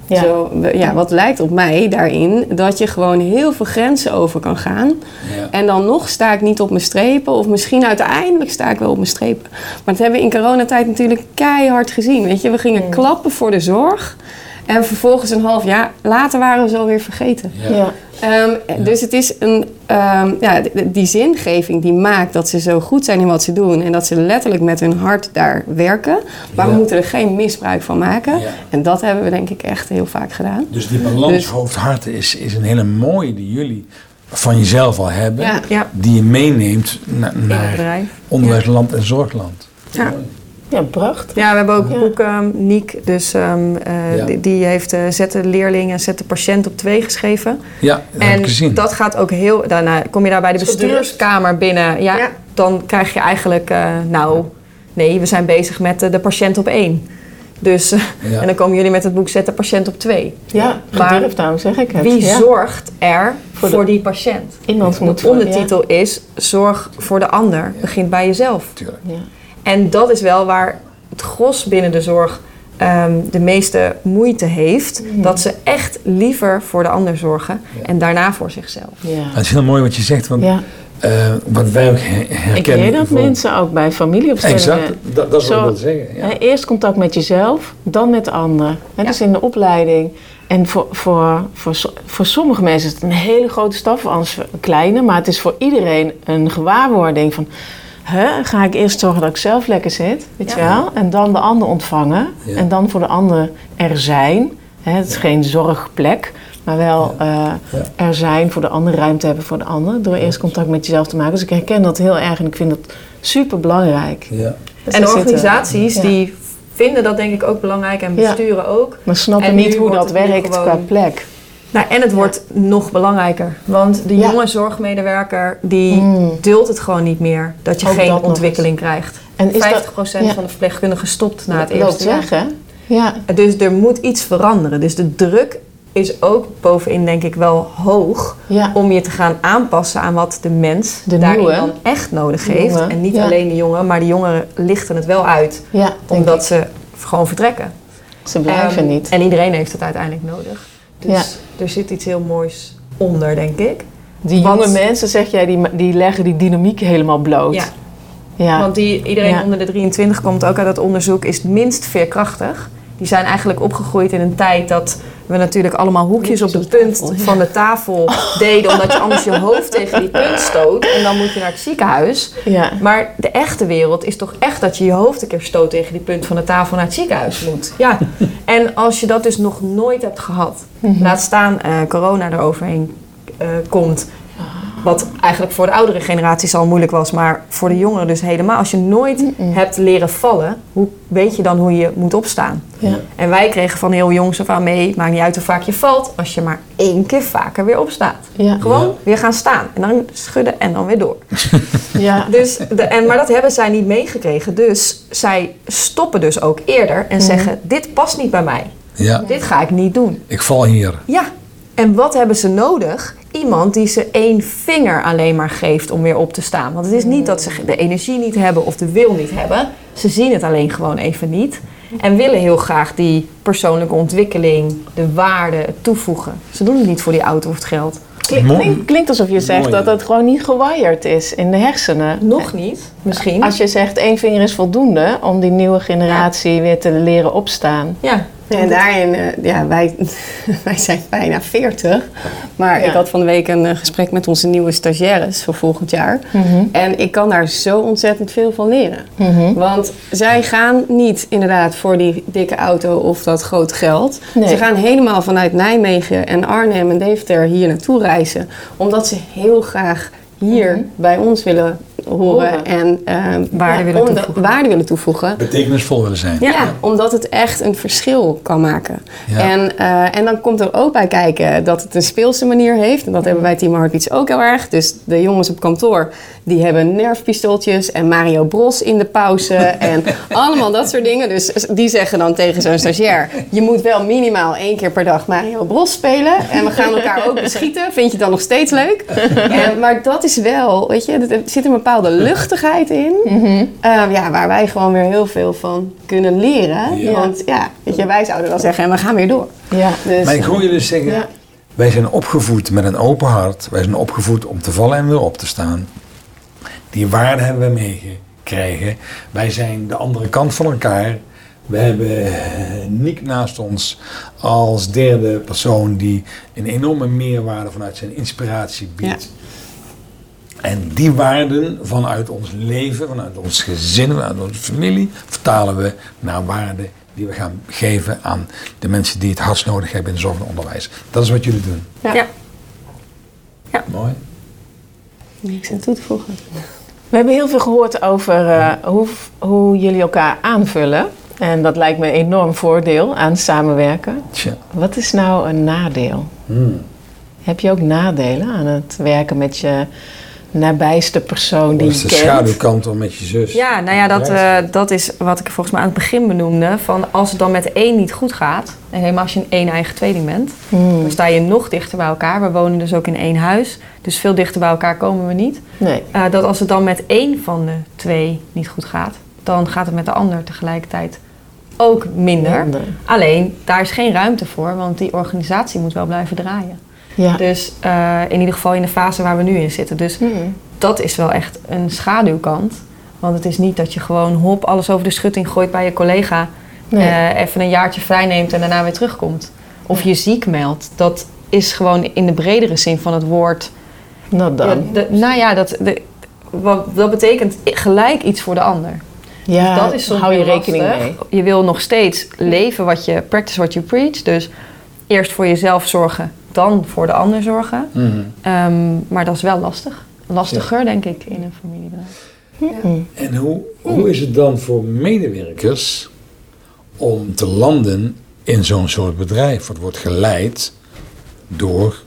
Ja. Zo, ja, wat lijkt op mij daarin dat je gewoon heel veel grenzen over kan gaan. Ja. En dan nog sta ik niet op mijn strepen, of misschien uiteindelijk sta ik wel op mijn strepen. Maar dat hebben we in coronatijd natuurlijk keihard gezien. Weet je, we gingen klappen voor de zorg. En vervolgens een half jaar later waren we ze alweer vergeten. Ja. Um, dus het is een, um, ja, die zingeving die maakt dat ze zo goed zijn in wat ze doen en dat ze letterlijk met hun hart daar werken. Maar we moeten er geen misbruik van maken. En dat hebben we denk ik echt heel vaak gedaan. Dus die balans dus, hoofd-hart is, is een hele mooie die jullie van jezelf al hebben, die je meeneemt naar, naar onderwijs, land en zorgland. Ja. Ja, prachtig. Ja, we hebben ook ja. boek um, Niek, dus um, uh, die, die, heeft uh, Zet de leerling en Zet de patiënt op twee geschreven. Ja, dat en heb ik gezien. dat gaat ook heel... Daarna kom je daar bij de bestuurskamer binnen. Ja, ja, dan krijg je eigenlijk... Uh, nou, nee, we zijn bezig met de patiënt op één. Dus, en dan komen jullie met het boek Zet de patiënt op twee. Ja, maar daarom zeg ik het. Wie zorgt er voor, voor die patiënt? Iemand moet de ondertitel is Zorg voor de ander. Begint bij jezelf. Tuurlijk. En dat is wel waar het gros binnen de zorg ehm, de meeste moeite heeft. Mm. Dat ze echt liever voor de ander zorgen en daarna voor zichzelf. Ja. Dat is heel mooi wat je zegt, want ja. uh, wat wij ook herkennen... Ik weet dat mensen ook bij familieopstellingen... Exact, dat, dat is wat ik wil zeggen. Ja. Eerst contact met jezelf, dan met de ander. Dat is in de opleiding. En voor, voor, voor, voor sommige mensen is het een hele grote stap, voor anders een kleine. Maar het is voor iedereen een gewaarwording van ga ik eerst zorgen dat ik zelf lekker zit, weet je wel? En dan de ander ontvangen. En dan voor de ander er zijn. het is geen zorgplek, maar wel uh, er zijn voor de ander, ruimte hebben voor de ander. Door eerst contact met jezelf te maken. Dus ik herken dat heel erg en ik vind dat super belangrijk. Ja. Dus en organisaties die vinden dat denk ik ook belangrijk en besturen ook. Maar snappen niet hoe dat werkt qua plek. Nou, en het wordt nog belangrijker. Want de jonge zorgmedewerker die mm. duldt het gewoon niet meer dat je geen ontwikkeling krijgt. En 50% van de verpleegkundigen stopt na het eerste jaar. Hè? Ja. Dus er moet iets veranderen. Dus de druk is ook bovenin denk ik wel hoog om je te gaan aanpassen aan wat de mens de daarin dan echt nodig heeft. En niet alleen de jongen, maar de jongeren lichten het wel uit. omdat ze gewoon vertrekken. Ze blijven um, niet. En iedereen heeft het uiteindelijk nodig. Dus ja. Er zit iets heel moois onder, denk ik. Die jonge mensen, zeg jij, die, die leggen die dynamiek helemaal bloot. Ja. ja. Want die, iedereen onder de 23 komt ook uit dat onderzoek, is minst veerkrachtig. Die zijn eigenlijk opgegroeid in een tijd dat we natuurlijk allemaal hoekjes op de punt van de tafel deden. Omdat je anders je hoofd tegen die punt stoot. En dan moet je naar het ziekenhuis. Ja. Maar de echte wereld is toch echt dat je je hoofd een keer stoot tegen die punt van de tafel naar het ziekenhuis moet. Ja. En als je dat dus nog nooit hebt gehad. Mhm. Laat staan uh, corona eroverheen uh, komt. Wat eigenlijk voor de oudere generaties al moeilijk was, maar voor de jongeren dus helemaal. Als je nooit hebt leren vallen, hoe weet je dan hoe je moet opstaan? Ja. En wij kregen van heel jongs af aan mee, maakt niet uit hoe vaak je valt, als je maar één keer vaker weer opstaat. Ja. Gewoon weer gaan staan en dan schudden en dan weer door. ja. dus de, en, maar dat hebben zij niet meegekregen. Dus zij stoppen dus ook eerder en mhm. zeggen, dit past niet bij mij. Ja. Dit ga ik niet doen. Ik val hier. Ja. En wat hebben ze nodig? Iemand die ze één vinger alleen maar geeft om weer op te staan. Want het is niet dat ze de energie niet hebben of de wil niet hebben. Ze zien het alleen gewoon even niet. En willen heel graag die persoonlijke ontwikkeling, de waarde, toevoegen. Ze doen het niet voor die auto of het geld. Klinkt, klinkt alsof je zegt dat het gewoon niet gewired is in de hersenen. Nog niet, misschien. Als je zegt één vinger is voldoende om die nieuwe generatie weer te leren opstaan. Ja, en daarin, uh, ja, wij, wij zijn bijna 40. Maar ik had van de week een uh, gesprek met onze nieuwe stagiaires voor volgend jaar. Mm -hmm. En ik kan daar zo ontzettend veel van leren. Mm -hmm. Want zij gaan niet inderdaad voor die dikke auto of dat groot geld. Nee. Ze gaan helemaal vanuit Nijmegen en Arnhem en Deventer hier naartoe reizen. Omdat ze heel graag hier mm -hmm. bij ons willen horen en uh, waarde, willen toevoegen. waarde willen toevoegen. Betekenisvol willen zijn. Ja, ja. omdat het echt een verschil kan maken. Ja. En, uh, en dan komt er ook bij kijken dat het een speelse manier heeft. En dat hebben wij Team Heartbeats ook heel erg. Dus de jongens op kantoor, die hebben nerfpistooltjes en Mario Bros in de pauze. en allemaal dat soort dingen. Dus die zeggen dan tegen zo'n stagiair... je moet wel minimaal één keer per dag Mario Bros spelen. En we gaan elkaar ook beschieten. Vind je dan nog steeds leuk? En, maar dat is is wel, weet je, er zit een bepaalde luchtigheid in. Ehm, ja, waar wij gewoon weer heel veel van kunnen leren. Ja. Want ja, weet je, wij zouden dan zeggen, en we gaan weer door. Ja. Dus, Maar ik hoor je dus zeggen, Ja. wij zijn opgevoed met een open hart. Wij zijn opgevoed om te vallen en weer op te staan. Die waarden hebben we meegekregen. Wij zijn de andere kant van elkaar. We hebben eh, Nick naast ons als derde persoon die een enorme meerwaarde vanuit zijn inspiratie biedt. En die waarden vanuit ons leven, vanuit ons gezin, vanuit onze familie, vertalen we naar waarden die we gaan geven aan de mensen die het hardst nodig hebben in zorg en onderwijs. Dat is wat jullie doen. Ja. Ja. Mooi. niks aan toe te voegen. We hebben heel veel gehoord over eh, hoe, hoe jullie elkaar aanvullen. En dat lijkt me een enorm voordeel aan samenwerken. Tja. Wat is nou een nadeel? Hmm. Heb je ook nadelen aan het werken met je nabijste persoon die Dat is je de kent? schaduwkant om met je zus. Ja, nou ja, dat, eh, dat is wat ik volgens mij aan het begin benoemde. Van als het dan met één niet goed gaat, en helemaal als je een één eigen tweeling bent, Hmm. dan sta je nog dichter bij elkaar. We wonen dus ook in één huis, dus veel dichter bij elkaar komen we niet. Nee. Eh, dat als het dan met één van de twee niet goed gaat, dan gaat het met de ander tegelijkertijd ook minder. Minder. Alleen, daar is geen ruimte voor, want die organisatie moet wel blijven draaien. Ja. Dus eh, in ieder geval in de fase waar we nu in zitten. Dus Hmm. dat is wel echt een schaduwkant. Want het is niet dat je gewoon hop alles over de schutting gooit bij je collega. Nee. eh, even een jaartje vrij neemt en daarna weer terugkomt. Of je ziek meldt. Dat is gewoon in de bredere zin van het woord. Nou dan. Ja, de- nou ja, dat, de, wat, dat betekent gelijk iets voor de ander. Ja, dat is soms hou je rekening lastig. mee. Je wil nog steeds leven wat je, practice what you preach. Dus eerst voor jezelf zorgen, dan voor de ander zorgen. Mhm. Ehm, maar dat is wel lastig. Lastiger, denk ik, in een familiebedrijf. En hoe, hoe is het dan voor medewerkers om te landen in zo'n soort bedrijf? Wat wordt geleid door,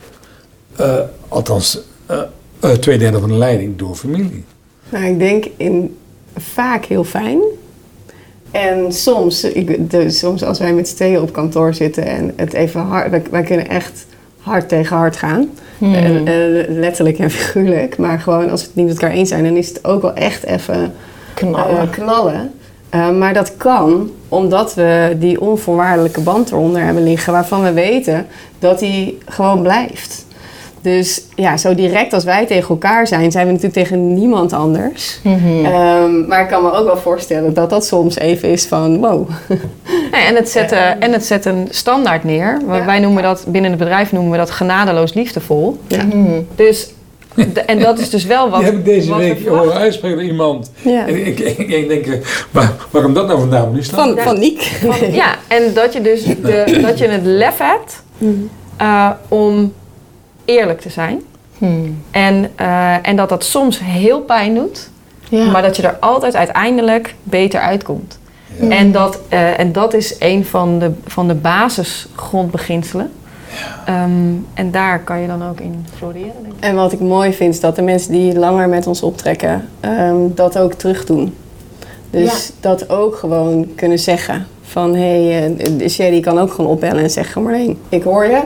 eh, althans, eh, eh, twee derde van de leiding door familie. Nou, ik denk in, vaak heel fijn. En soms, ik, de, soms als wij met z'n tweeën op kantoor zitten en het even hard, wij, wij kunnen echt hard tegen hard gaan. Hmm. Eh, letterlijk en figuurlijk. Maar gewoon als we het niet met elkaar eens zijn, dan is het ook wel echt even Knallen. eh, knallen. Eh, maar dat kan omdat we die onvoorwaardelijke band eronder hebben liggen, waarvan we weten dat die gewoon blijft. Dus ja, zo direct als wij tegen elkaar zijn, zijn we natuurlijk tegen niemand anders. Mhm. Ehm, maar ik kan me ook wel voorstellen dat dat soms even is van wow. Nee, en, het zet, eh, en het zet een standaard neer. Ja. Wij noemen dat, binnen het bedrijf noemen we dat genadeloos liefdevol. Ja. Mhm. Dus, de- en dat is dus wel wat Die heb ik deze week horen uitspreken door iemand. Ja. En ik, ik, ik denk, eh, waar, waar komt dat nou vandaan? Nu Van, van Niek. Van- ja, en dat je dus de, dat je het lef hebt eh, om eerlijk te zijn. Hmm. En, eh, en dat dat soms heel pijn doet, Ja. maar dat je er altijd uiteindelijk beter uitkomt. Ja. En, dat, eh, en dat is een van de, van de basisgrondbeginselen. Ehm, en daar kan je dan ook in floreren, denk ik. En wat ik mooi vind, is dat de mensen die langer met ons optrekken, ehm, dat ook terug doen. Dus dat ook gewoon kunnen zeggen van, hé, hey, eh, Sherry kan ook gewoon opbellen en zeggen, Marleen, ik hoor je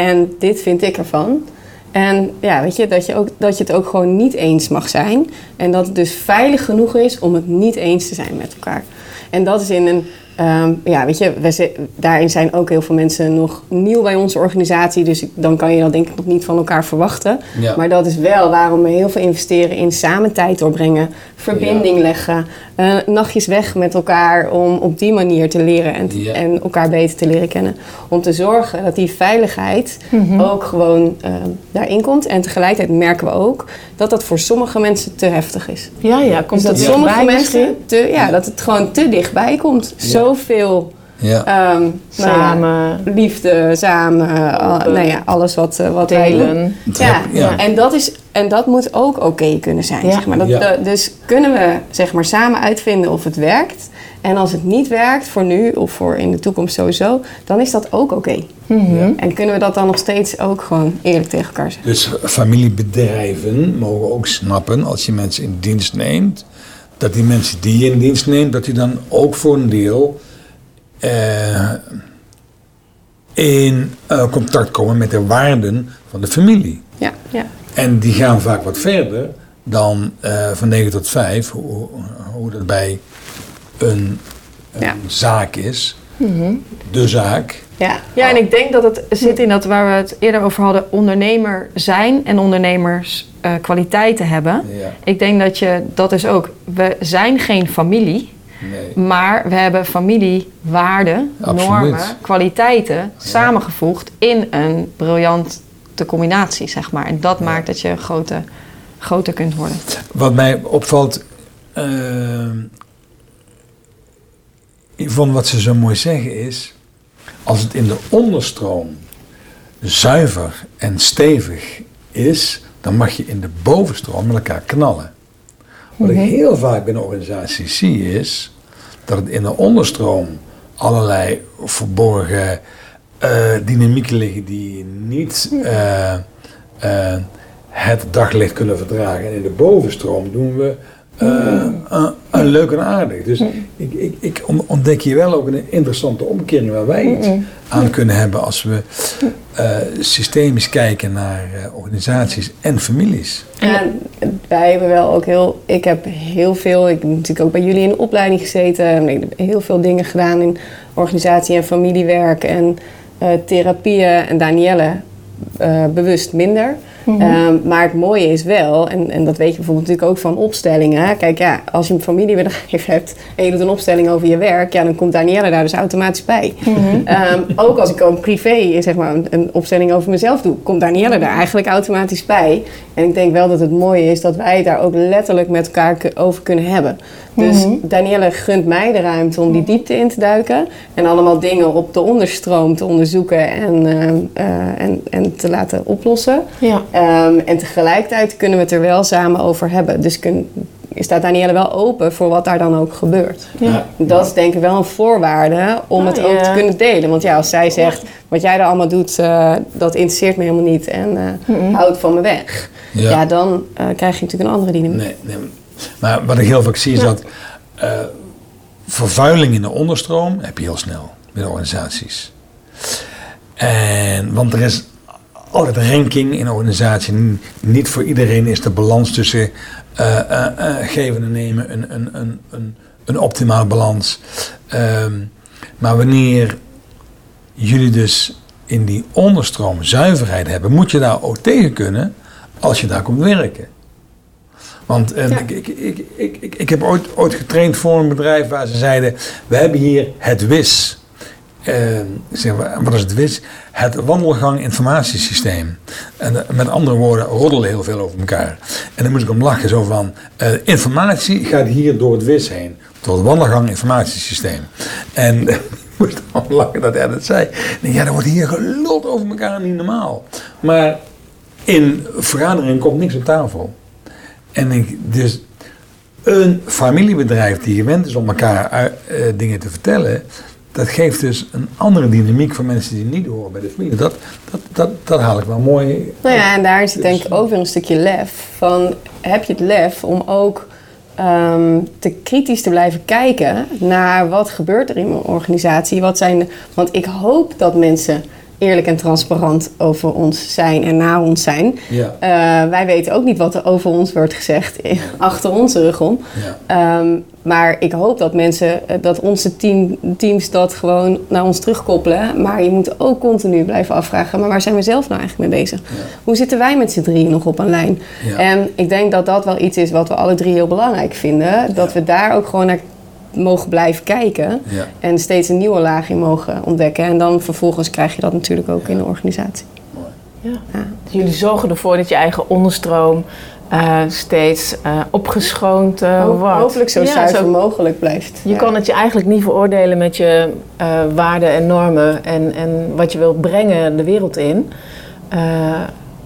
en dit vind ik ervan. En ja, weet je, dat je, ook, dat je het ook gewoon niet eens mag zijn. En dat het dus veilig genoeg is om het niet eens te zijn met elkaar. En dat is in een, ehm, ja, weet je, we, zi- daarin zijn ook heel veel mensen nog nieuw bij onze organisatie. Dus ik- dan kan je dat denk ik nog niet van elkaar verwachten. Ja. Maar dat is wel waarom we heel veel investeren in samen tijd doorbrengen, verbinding leggen, eh, nachtjes weg met elkaar om op die manier te leren en, Ja. en elkaar beter te leren kennen. Om te zorgen dat die veiligheid ook gewoon eh, daarin komt. En tegelijkertijd merken we ook dat dat voor sommige mensen te heftig is. ja, ja, komt Dus dat dat sommige mensen, te, ja, dat het gewoon te dichtbij komt. Zoveel Ja. ehm, nou ja, Samen liefde, samen, al- nou ja, alles wat, eh, wat wij doen. delen. Ja, Ja. en dat, is, en dat moet ook oké kunnen zijn. Ja. Zeg maar. dat, Ja. dat- dus kunnen we zeg maar, samen uitvinden of het werkt. En als het niet werkt, voor nu of voor in de toekomst sowieso, dan is dat ook oké. Mhm. En kunnen we dat dan nog steeds ook gewoon eerlijk tegen elkaar zeggen. Dus familiebedrijven mogen ook snappen als je mensen in dienst neemt, dat die mensen die je in dienst neemt, dat die dan ook voor een deel eh, in eh, contact komen met de waarden van de familie. Ja, ja. En die gaan vaak wat verder dan eh, van 9 tot 5, hoe, hoe dat bij een, een Ja. zaak is. Mhm. De zaak. Ja, Ja, en ik denk dat het zit in dat waar we het eerder over hadden, ondernemer zijn en ondernemers eh, kwaliteiten hebben. Ja, Ik denk dat je, dat is ook, we zijn geen familie, nee. maar we hebben familiewaarden, Absoluut. normen, kwaliteiten samengevoegd in een briljante combinatie, zeg maar. En dat maakt dat je grote, groter kunt worden. Wat mij opvalt, eh van wat ze zo mooi zeggen is, als het in de onderstroom zuiver en stevig is, dan mag je in de bovenstroom met elkaar knallen. Wat ik heel vaak binnen organisaties zie is dat het in de onderstroom allerlei verborgen eh, dynamieken liggen die niet eh, eh, het daglicht kunnen verdragen. En in de bovenstroom doen we eh, een, een leuk en aardig. Dus ik, ik, ik on- ontdek hier wel ook een interessante omkering waar wij iets aan kunnen hebben als we eh, systemisch kijken naar eh, organisaties en families. En wij hebben wel ook heel, ik heb heel veel, ik heb natuurlijk ook bij jullie in de opleiding gezeten. En ik heb heel veel dingen gedaan in organisatie en familiewerk en therapieën. En Danielle bewust minder. Ehm, maar het mooie is wel, en, en dat weet je bijvoorbeeld natuurlijk ook van opstellingen. Kijk, ja, als je een familiebedrijf hebt en je doet een opstelling over je werk, ja, dan komt Danielle daar dus automatisch bij. Ehm, ook als ik ook privé zeg maar, een, een opstelling over mezelf doe, komt Danielle daar eigenlijk automatisch bij. En ik denk wel dat het mooie is dat wij het daar ook letterlijk met elkaar over kunnen hebben. Dus Danielle gunt mij de ruimte om die diepte in te duiken. En allemaal dingen op de onderstroom te onderzoeken en, ehm, eh, en, en te laten oplossen. Ja. Ehm, en tegelijkertijd kunnen we het er wel samen over hebben. Dus kun, staat Danielle wel open voor wat daar dan ook gebeurt. Ja. Dat is denk ik wel een voorwaarde om Ah, het ook ja. te kunnen delen. Want ja, als zij zegt, wat jij er allemaal doet, eh, dat interesseert me helemaal niet en eh houdt van me weg. Ja. Ja, dan eh, krijg je natuurlijk een andere dynamiek. Nee, nee. Maar wat ik heel vaak zie is dat eh, vervuiling in de onderstroom heb je heel snel binnen organisaties. En, want er is altijd een ranking in een organisatie. Niet voor iedereen is de balans tussen eh, eh, eh, geven en nemen een, een, een, een, een optimale balans. Ehm, maar wanneer jullie dus in die onderstroom zuiverheid hebben, moet je daar ook tegen kunnen als je daar komt werken. Want eh, ik, ik, ik, ik, ik, ik heb ooit, ooit getraind voor een bedrijf waar ze zeiden: We hebben hier het WIS. Eh, zeg, "Wa- wat is het WIS? Het wandelgang informatiesysteem. En eh, met andere woorden, roddelen heel veel over elkaar. En dan moest ik om lachen, zo van: eh, informatie gaat hier door het WIS heen. Door het wandelgang informatiesysteem. En ik moest om lachen dat hij dat zei. Denk, ja, er wordt hier geluld over elkaar, niet normaal. Maar in vergaderingen komt niks op tafel. En ik, dus een familiebedrijf die gewend is om elkaar dingen te vertellen, dat geeft dus een andere dynamiek voor mensen die niet horen bij de familie. Dat, dat, dat, dat haal ik wel mooi. Nou ja, en daar zit denk ik ook weer een stukje lef. Van, heb je het lef om ook ehm, te kritisch te blijven kijken naar wat gebeurt er in mijn organisatie? Wat zijn de, want ik hoop dat mensen eerlijk en transparant over ons zijn en naar ons zijn. Ja. Eh, wij weten ook niet wat er over ons wordt gezegd achter onze rug om. Ja. Ehm, maar ik hoop dat mensen, eh, dat onze team, teams dat gewoon naar ons terugkoppelen. Maar je moet ook continu blijven afvragen, maar waar zijn we zelf nou eigenlijk mee bezig? Hoe zitten wij met z'n drieën nog op een lijn? En ik denk dat dat wel iets is wat we alle drie heel belangrijk vinden. Dat we daar ook gewoon naar mogen blijven kijken. Ja. En steeds een nieuwe laag in mogen ontdekken. En dan vervolgens krijg je dat natuurlijk ook in de organisatie. Ja. Ja. Jullie zorgen ervoor dat je eigen onderstroom eh, steeds eh, opgeschoond eh, Ho- wordt. Hopelijk zo Ja, zuiver mogelijk blijft. Je Ja. kan het je eigenlijk niet veroordelen met je eh, waarden en normen en, en wat je wilt brengen de wereld in, eh,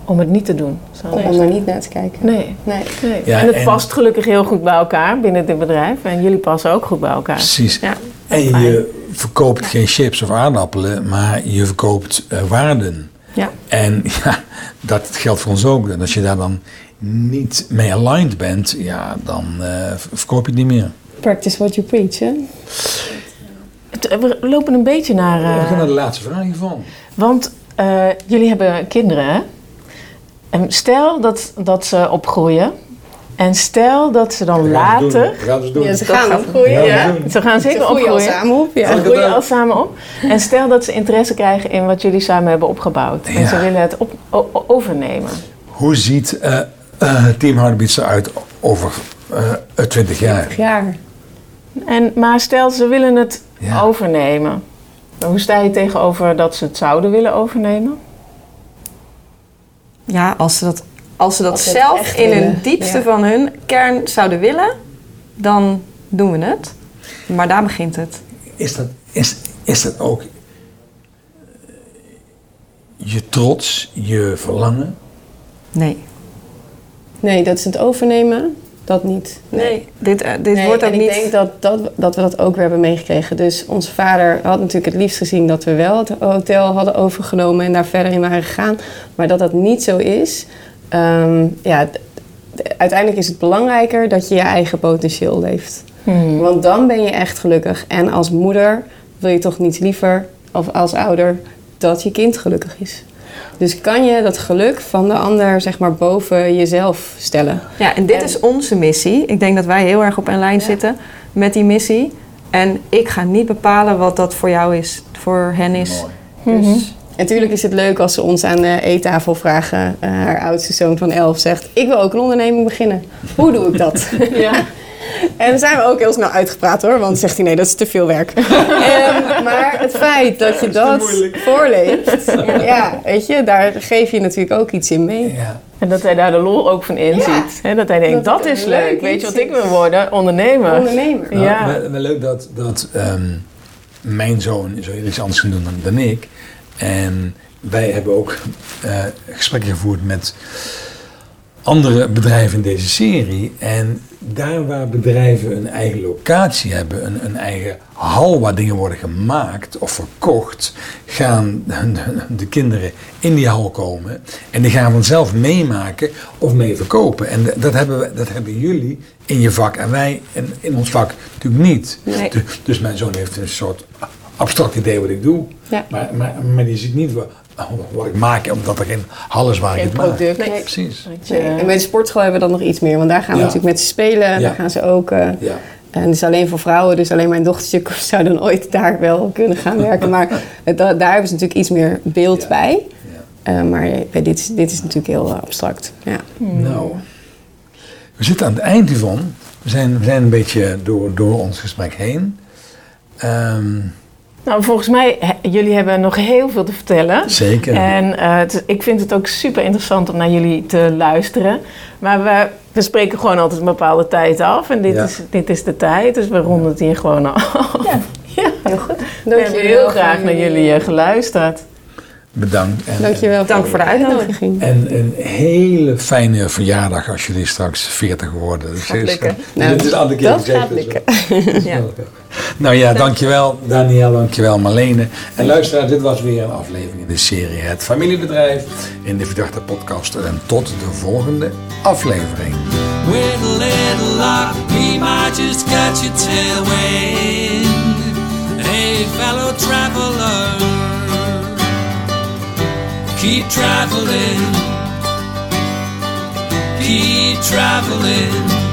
om het niet te doen. Zo. Om om er niet naar te kijken. Nee. Nee. nee. Ja, en het en- past gelukkig heel goed bij elkaar binnen dit bedrijf. En jullie passen ook goed bij elkaar. Precies. Ja. En fijn. je verkoopt geen chips of aardappelen, maar je verkoopt eh, waarden. Ja. En ja, dat geldt voor ons ook. En als je daar dan niet mee aligned bent, ja, dan eh, verkoop je het niet meer. Practice what you preach, hè? Het- We lopen een beetje naar... eh, We gaan naar de laatste vraag hiervan. Want eh, jullie hebben kinderen, hè? En stel dat, dat ze opgroeien. En stel dat ze dan later... Gaan ze doen. Ja, ze gaan opgroeien. Ja. Ze gaan zeker Ze groeien al opgroeien. samen op. Ja. Ze groeien al samen op. En stel dat ze interesse krijgen in wat jullie samen hebben opgebouwd. En Ja. ze willen het op, o- o- overnemen. Hoe ziet eh, eh, Team Heartbeats eruit over eh 20 jaar? jaar. En, maar stel ze willen het Ja. overnemen. Hoe sta je tegenover dat ze het zouden willen overnemen? Ja, als ze dat, als ze dat Als ze het zelf in hun willen, diepste ja. van hun kern zouden willen, dan doen we het. Maar daar begint het. Is dat, is, is dat ook je trots, je verlangen? Nee. Nee, dat is het overnemen. Dat niet. Nee, dit, eh, dit Nee, wordt ook en niet... ik denk dat, dat, dat we dat ook weer hebben meegekregen. Dus onze vader had natuurlijk het liefst gezien dat we wel het hotel hadden overgenomen en daar verder in waren gegaan. Maar dat dat niet zo is. ehm, ja, uiteindelijk is het belangrijker dat je je eigen potentieel leeft. Want dan ben je echt gelukkig. En als moeder wil je toch niets liever, of als ouder, dat je kind gelukkig is. Dus kan je dat geluk van de ander zeg maar boven jezelf stellen. Ja, en dit En- is onze missie. Ik denk dat wij heel erg op een lijn zitten met die missie. En ik ga niet bepalen wat dat voor jou is, voor hen is. Dus En natuurlijk is het leuk als ze ons aan de eettafel vragen. Eh, haar oudste zoon van 11 zegt: Ik wil ook een onderneming beginnen. Hoe doe ik dat? Ja. En dan zijn we ook heel snel uitgepraat hoor, want dan zegt hij: Nee, dat is te veel werk. En, maar het feit dat je dat voorleeft, ja, weet je, daar geef je natuurlijk ook iets in mee. Ja. En dat hij daar de lol ook van inziet. Hè, dat hij denkt, Dat is leuk. leuk Weet je wat ik wil worden? Ondernemer. Ondernemer. Nou, Ja. wel, leuk dat, dat ehm, mijn zoon zo iets anders kan doen dan, dan ik. En wij hebben ook eh, gesprekken gevoerd met andere bedrijven in deze serie. En daar waar bedrijven een eigen locatie hebben, een, een eigen hal waar dingen worden gemaakt of verkocht, gaan de, de kinderen in die hal komen en die gaan vanzelf meemaken of mee verkopen. En dat hebben, we, dat hebben jullie in je vak en wij in, in ons vak natuurlijk niet. Nee. Du- Dus mijn zoon heeft een soort abstract idee wat ik doe, Ja. maar, maar, maar die ziet niet wat, wat ik maak, omdat er geen hal is waar ik maak. product. Nee. Nee. Precies. Nee, En bij de sportschool hebben we dat nog iets meer, want daar gaan we Ja. natuurlijk met ze spelen. Ja. Daar gaan ze ook. eh, Ja. En het is alleen voor vrouwen, dus alleen mijn dochtertje zou dan ooit daar wel kunnen gaan werken. Maar het- daar hebben ze natuurlijk iets meer beeld Ja. bij. Ja. Eh, maar bij dit, is- dit is natuurlijk heel eh, abstract. Ja. Nou, we zitten aan het eind hiervan. We zijn, we zijn een beetje door, door ons gesprek heen. Ehm, Nou, volgens mij, he- jullie hebben nog heel veel te vertellen. zeker. En eh, het- ik vind het ook super interessant om naar jullie te luisteren. Maar we, we spreken gewoon altijd een bepaalde tijd af. En dit, Ja. is, dit is de tijd, dus we ronden het hier gewoon af. Ja. Ja. Heel goed. We hebben heel graag naar jullie eh, geluisterd. Bedankt. En, Dankjewel. Dank voor de uitnodiging. En een hele fijne verjaardag als jullie straks 40 worden. Dus Gaat lukken. dus het is een andere keer dat gaat dus lukken. wel- Ja. Nou ja, dankjewel Daniel, dankjewel Marlene. En luisteraars, dit was weer een aflevering in de serie Het Familiebedrijf in de Verdachte Podcast. En tot de volgende aflevering. With a little luck, we might just catch a tailwind. Hey, fellow traveler, keep traveling, keep traveling.